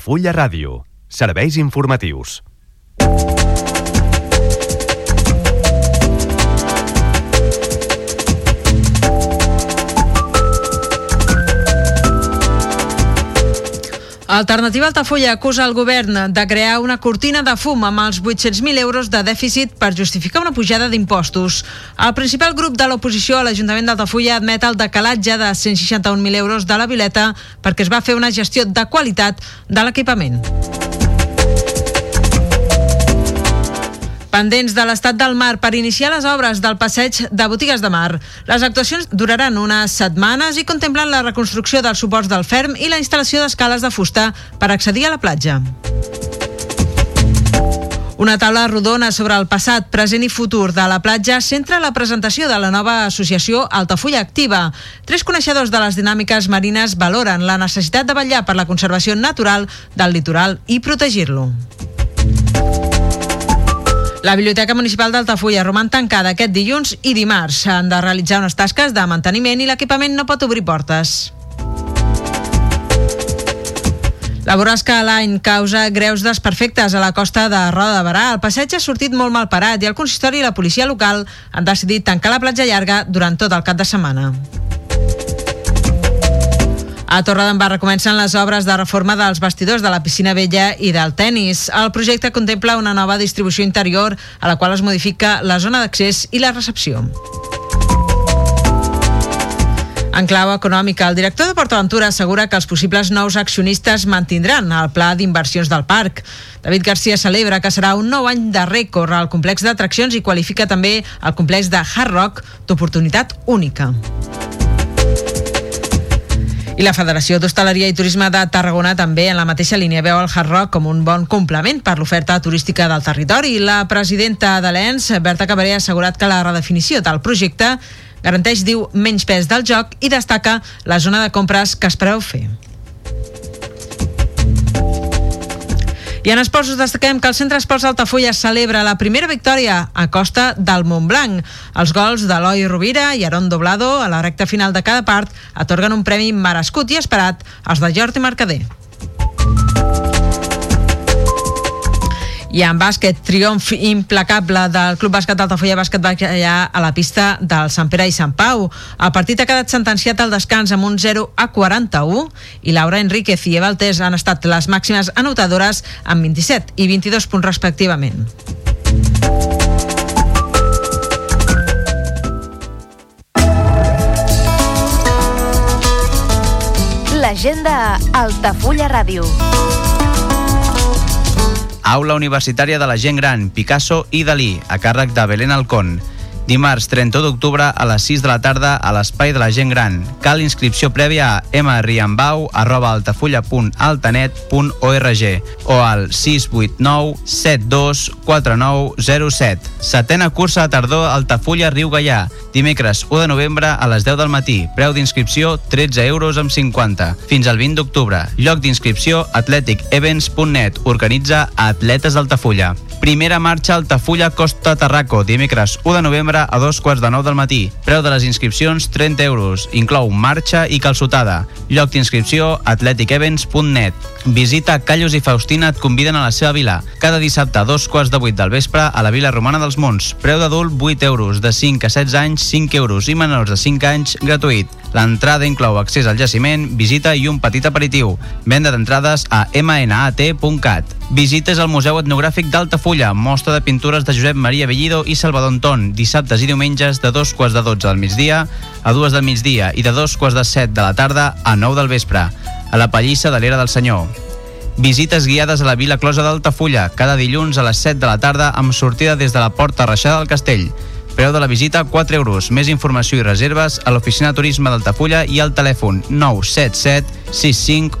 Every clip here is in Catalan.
Altafulla Ràdio. Serveis informatius. Alternativa Altafulla acusa el govern de crear una cortina de fum amb els 800.000 euros de dèficit per justificar una pujada d'impostos. El principal grup de l'oposició a l'Ajuntament d'Altafulla admet el decalatge de 161.000 euros de la Vileta perquè es va fer una gestió de qualitat de l'equipament. Pendents de l'estat del mar per iniciar les obres del passeig de botigues de mar. Les actuacions duraran unes setmanes i contemplen la reconstrucció dels suports del ferm i la instal·lació d'escales de fusta per accedir a la platja. Una taula rodona sobre el passat, present i futur de la platja centra la presentació de la nova associació Altafulla Activa. Tres coneixedors de les dinàmiques marines valoren la necessitat de vetllar per la conservació natural del litoral i protegir-lo. La Biblioteca Municipal d'Altafulla roman tancada aquest dilluns i dimarts. S'han de realitzar unes tasques de manteniment i l'equipament no pot obrir portes. La borrasca l'any causa greus desperfectes a la costa de Roda de Barà. El passeig ha sortit molt mal parat i el consistori i la policia local han decidit tancar la platja llarga durant tot el cap de setmana. A Torredembarra comencen les obres de reforma dels vestidors de la piscina vella i del tennis. El projecte contempla una nova distribució interior a la qual es modifica la zona d'accés i la recepció. En clau econòmica, el director de PortAventura assegura que els possibles nous accionistes mantindran el pla d'inversions del parc. David Garcia celebra que serà un nou any de rècord al complex d'atraccions i qualifica també el complex de Hard Rock d'oportunitat única. I la Federació d'Hostaleria i Turisme de Tarragona també en la mateixa línia veu el Hard Rock com un bon complement per l'oferta turística del territori. La presidenta de l'ENS, Berta Cabré, ha assegurat que la redefinició del projecte garanteix, diu, menys pes del joc i destaca la zona de compres que es preveu fer. I en esports us destaquem que el Centre Esports Altafulla celebra la primera victòria a costa del Montblanc. Els gols d'Eloi Rovira i Aron Doblado a la recta final de cada part atorguen un premi merescut i esperat als de Jordi Mercader. I en bàsquet, triomf implacable del Club Bàsquet d'Altafulla Bàsquet va allà a la pista del Sant Pere i Sant Pau. El partit ha quedat sentenciat al descans amb un 0 a 41 i Laura Enríquez i Eva Altés han estat les màximes anotadores amb 27 i 22 punts respectivament. L'agenda Altafulla Ràdio. Aula Universitària de la Gent Gran, Picasso i Dalí, a càrrec de Belén Alcón. Dimarts 31 d'octubre a les 6 de la tarda a l'Espai de la Gent Gran. Cal inscripció prèvia a mriambau arroba altafulla.altanet.org o al 689 72 4907. Setena cursa de tardor a Altafulla Riu Gaià. Dimecres 1 de novembre a les 10 del matí. Preu d'inscripció 13 euros amb 50. Fins al 20 d'octubre. Lloc d'inscripció atleticevents.net. Organitza Atletes d'Altafulla. Primera marxa Altafulla Costa Tarraco, dimecres 1 de novembre a dos quarts de nou del matí. Preu de les inscripcions 30 euros. Inclou marxa i calçotada. Lloc d'inscripció atleticevents.net. Visita Callos i Faustina et conviden a la seva vila. Cada dissabte a dos quarts de vuit del vespre a la Vila Romana dels Monts. Preu d'adult 8 euros. De 5 a 16 anys 5 euros i menors de 5 anys gratuït. L'entrada inclou accés al jaciment, visita i un petit aperitiu. Venda d'entrades a mnat.cat. Visites al Museu Etnogràfic d'Altafulla, mostra de pintures de Josep Maria Bellido i Salvador Anton, dissabtes i diumenges de dos quarts de 12 del migdia a dues del migdia i de dos quarts de 7 de la tarda a 9 del vespre, a la Pallissa de l'Era del Senyor. Visites guiades a la Vila Closa d'Altafulla, cada dilluns a les 7 de la tarda amb sortida des de la Porta Reixada del Castell. Preu de la visita 4 euros. Més informació i reserves a l'oficina de turisme d'Altafulla i al telèfon 977 65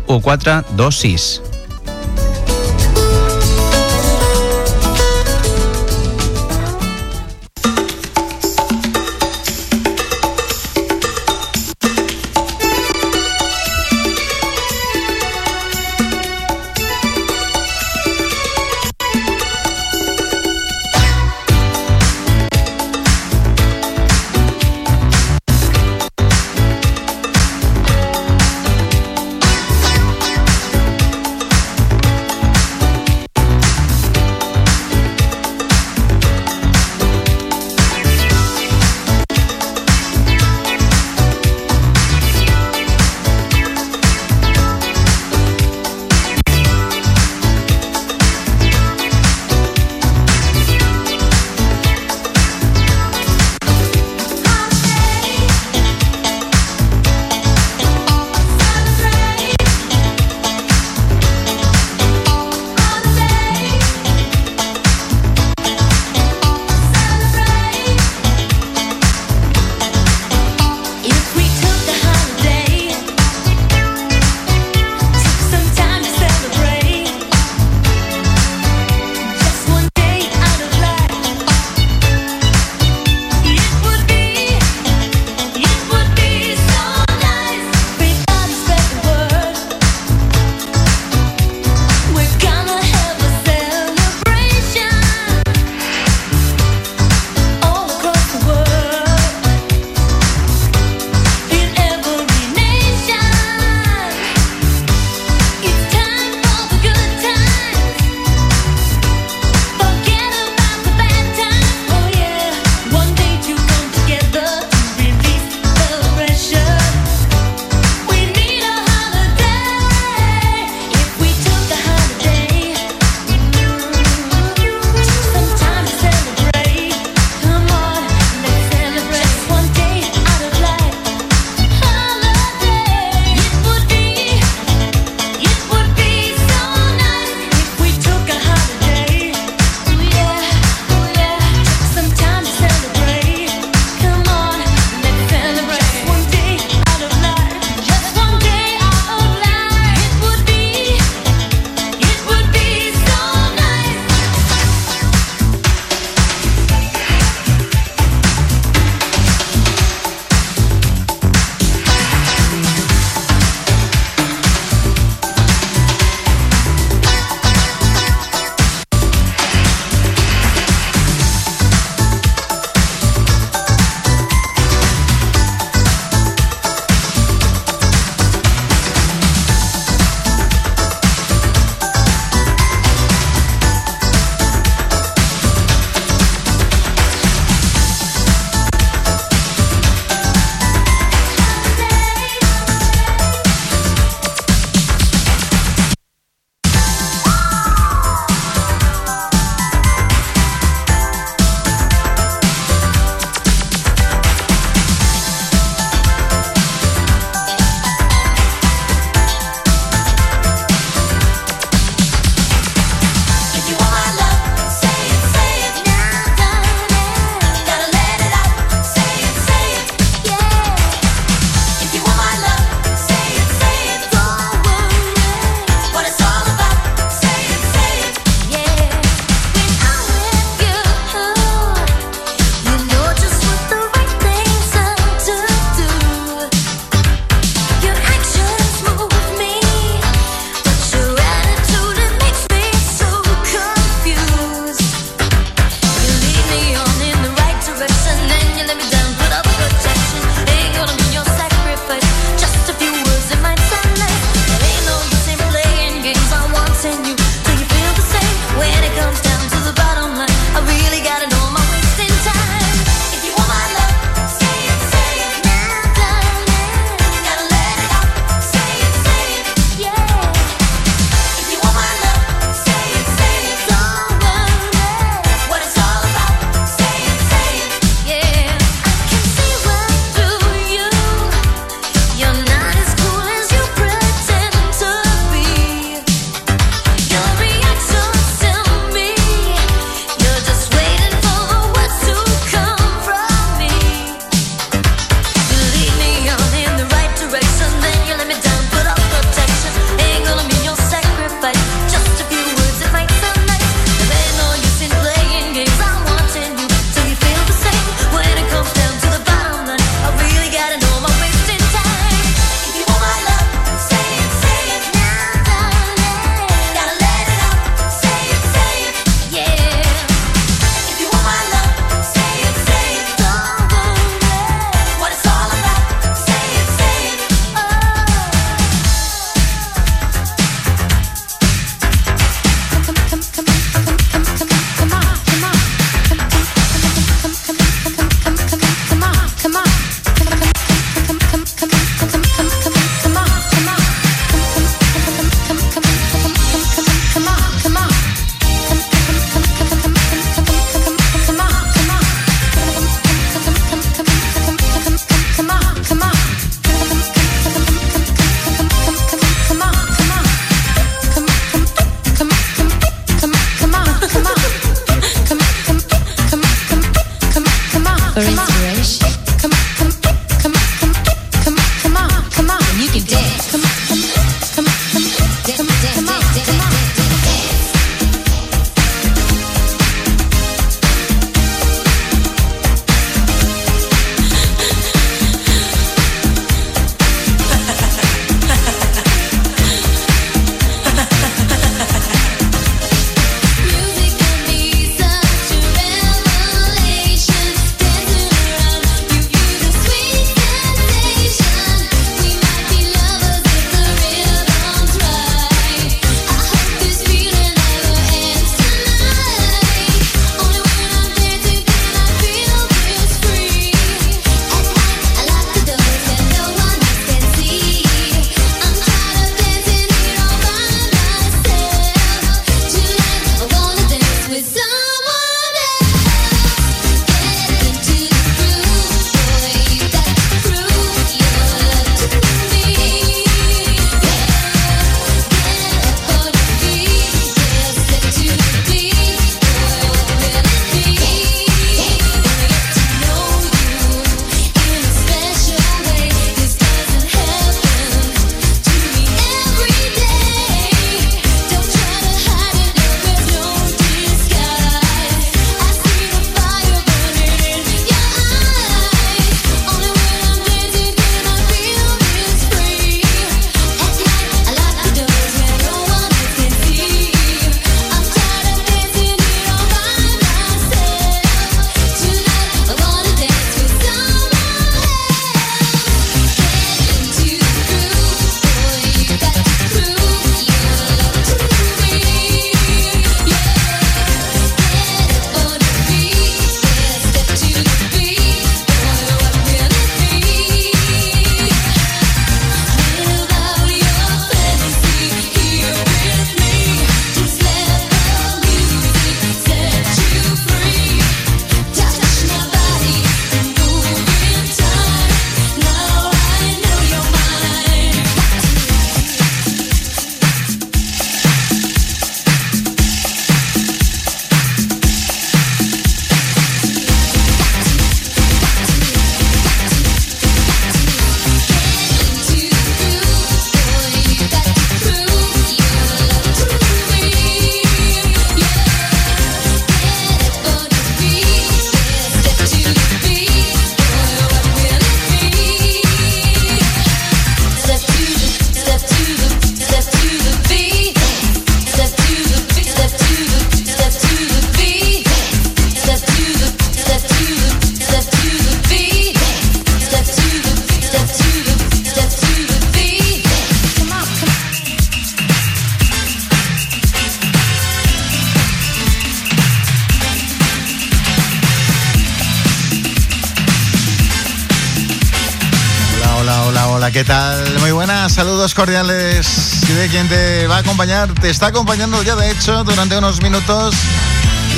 saludos cordiales de quien te va a acompañar, te está acompañando ya de hecho durante unos minutos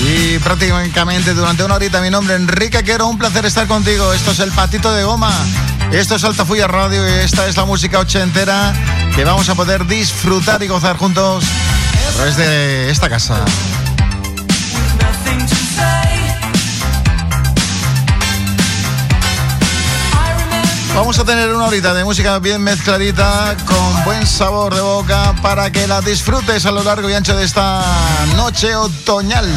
y prácticamente durante una horita. Mi nombre Enrique Quero, un placer estar contigo. Esto es el Patito de Goma, esto es Altafulla Radio y esta es la música ochentera que vamos a poder disfrutar y gozar juntos a través de esta casa. Vamos a tener una horita de música bien mezcladita, con buen sabor de boca, para que la disfrutes a lo largo y ancho de esta noche otoñal.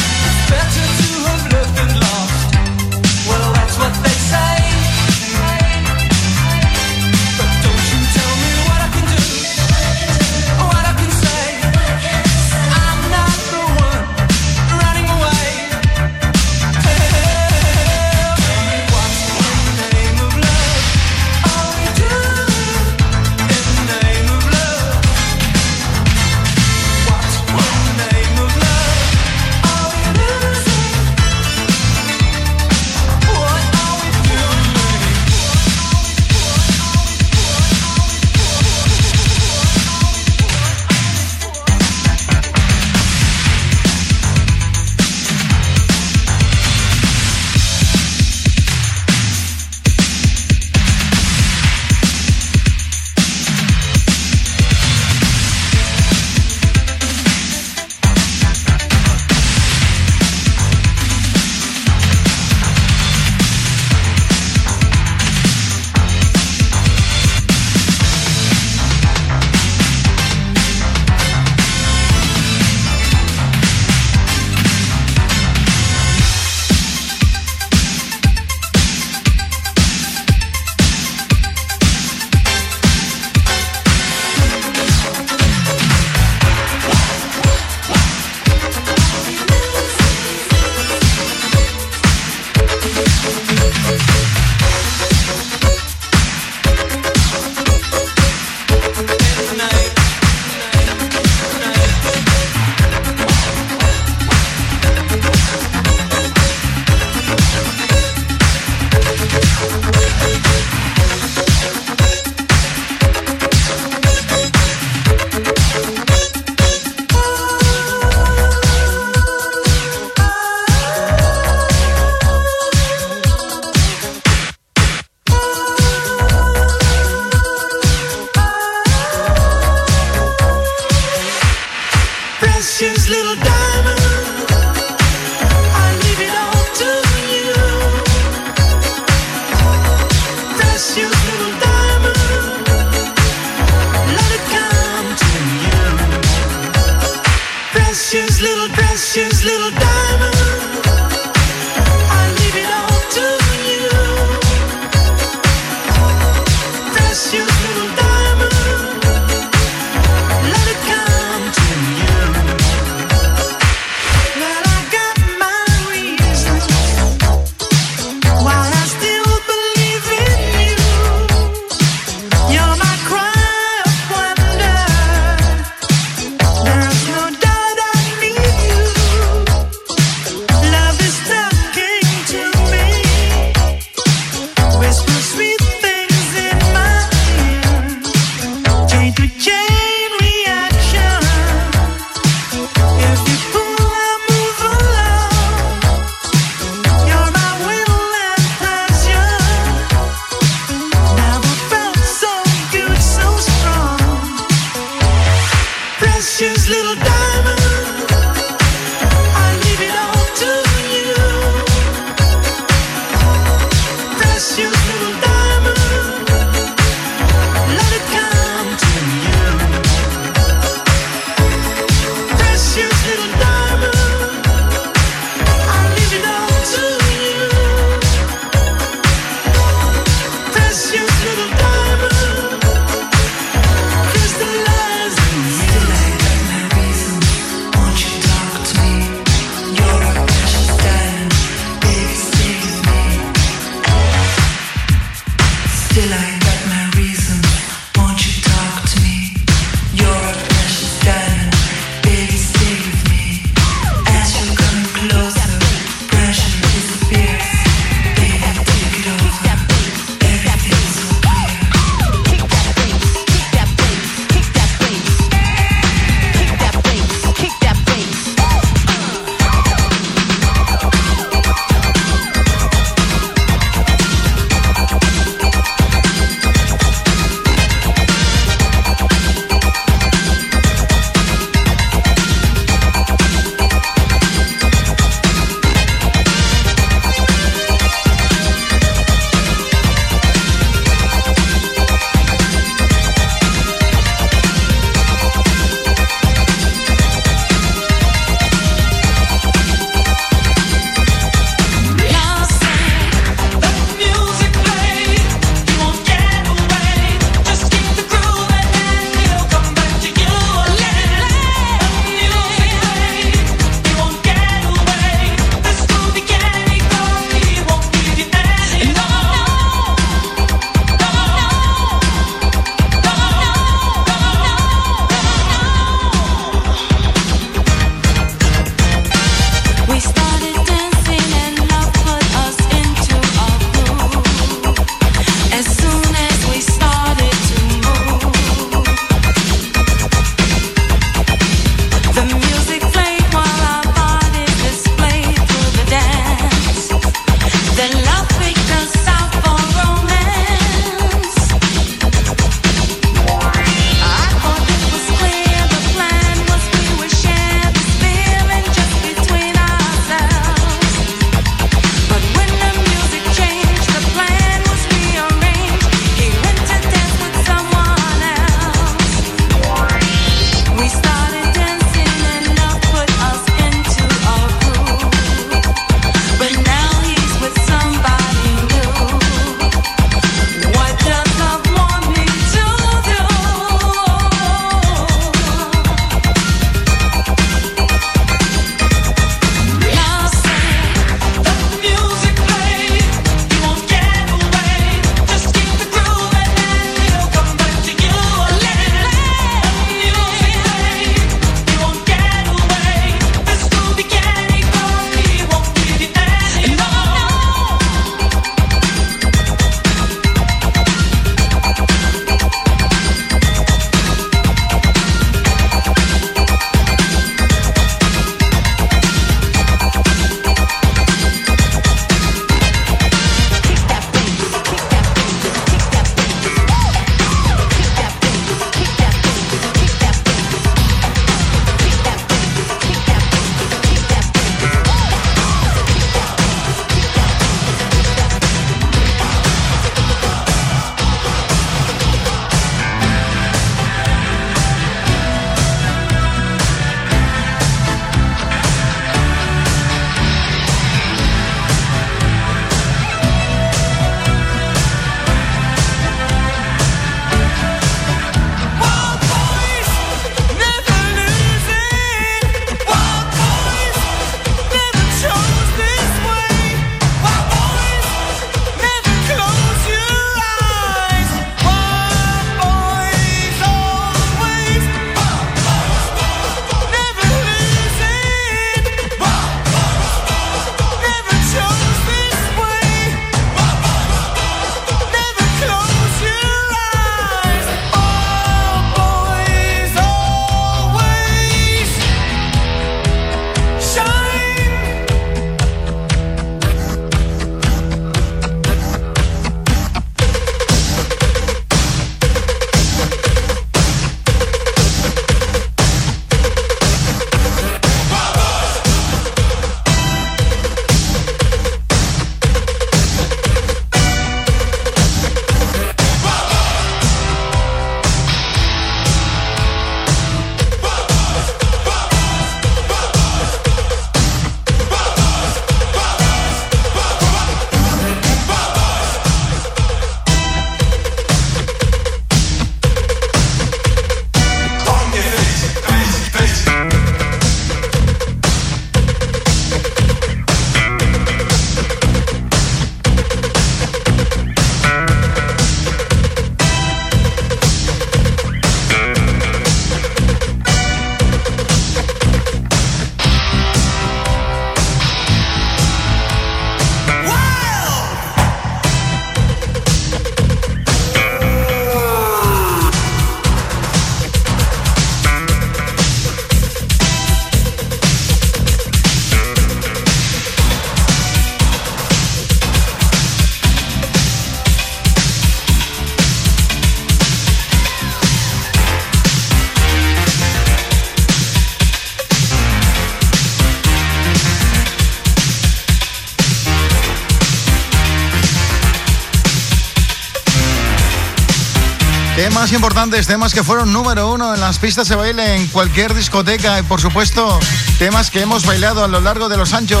Temas importantes, temas que fueron número uno en las pistas de baile en cualquier discoteca y por supuesto temas que hemos bailado a lo largo de los años,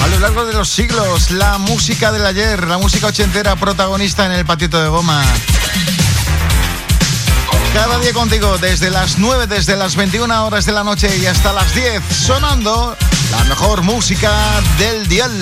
a lo largo de los siglos, la música del ayer, la música ochentera protagonista en el patito de goma. Cada día contigo, desde las 9, desde las 21 horas de la noche y hasta las 10, sonando la mejor música del dial.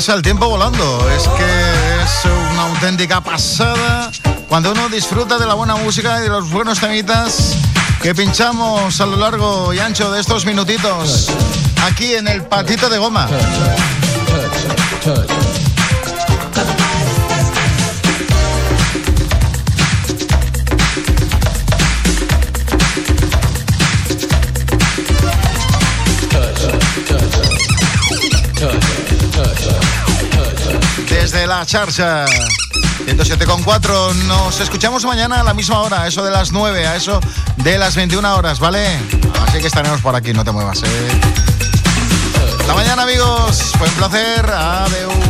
Pasa el tiempo volando. Es que es una auténtica pasada cuando uno disfruta de la buena música y de los buenos temitas que pinchamos a lo largo y ancho de estos minutitos aquí en el patito de goma. Desde la charcha 107.4 nos escuchamos mañana a la misma hora, a eso de las 9, a eso de las 21 horas, ¿vale? Así que estaremos por aquí, no te muevas, ¿eh? Hasta mañana, amigos. Fue un placer. Adeu.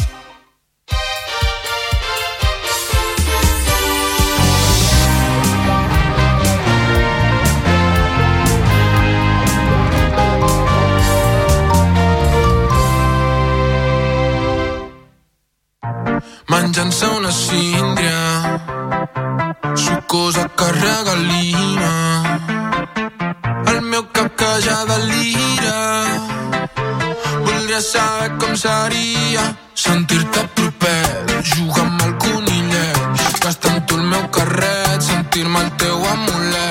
Menjant-se una síndria Sucosa que regalina. El meu cap que ja delira Voldria saber com seria Sentir-te proper. Jugar amb el conillet Gastar amb tu el meu carret Sentir-me el teu amulet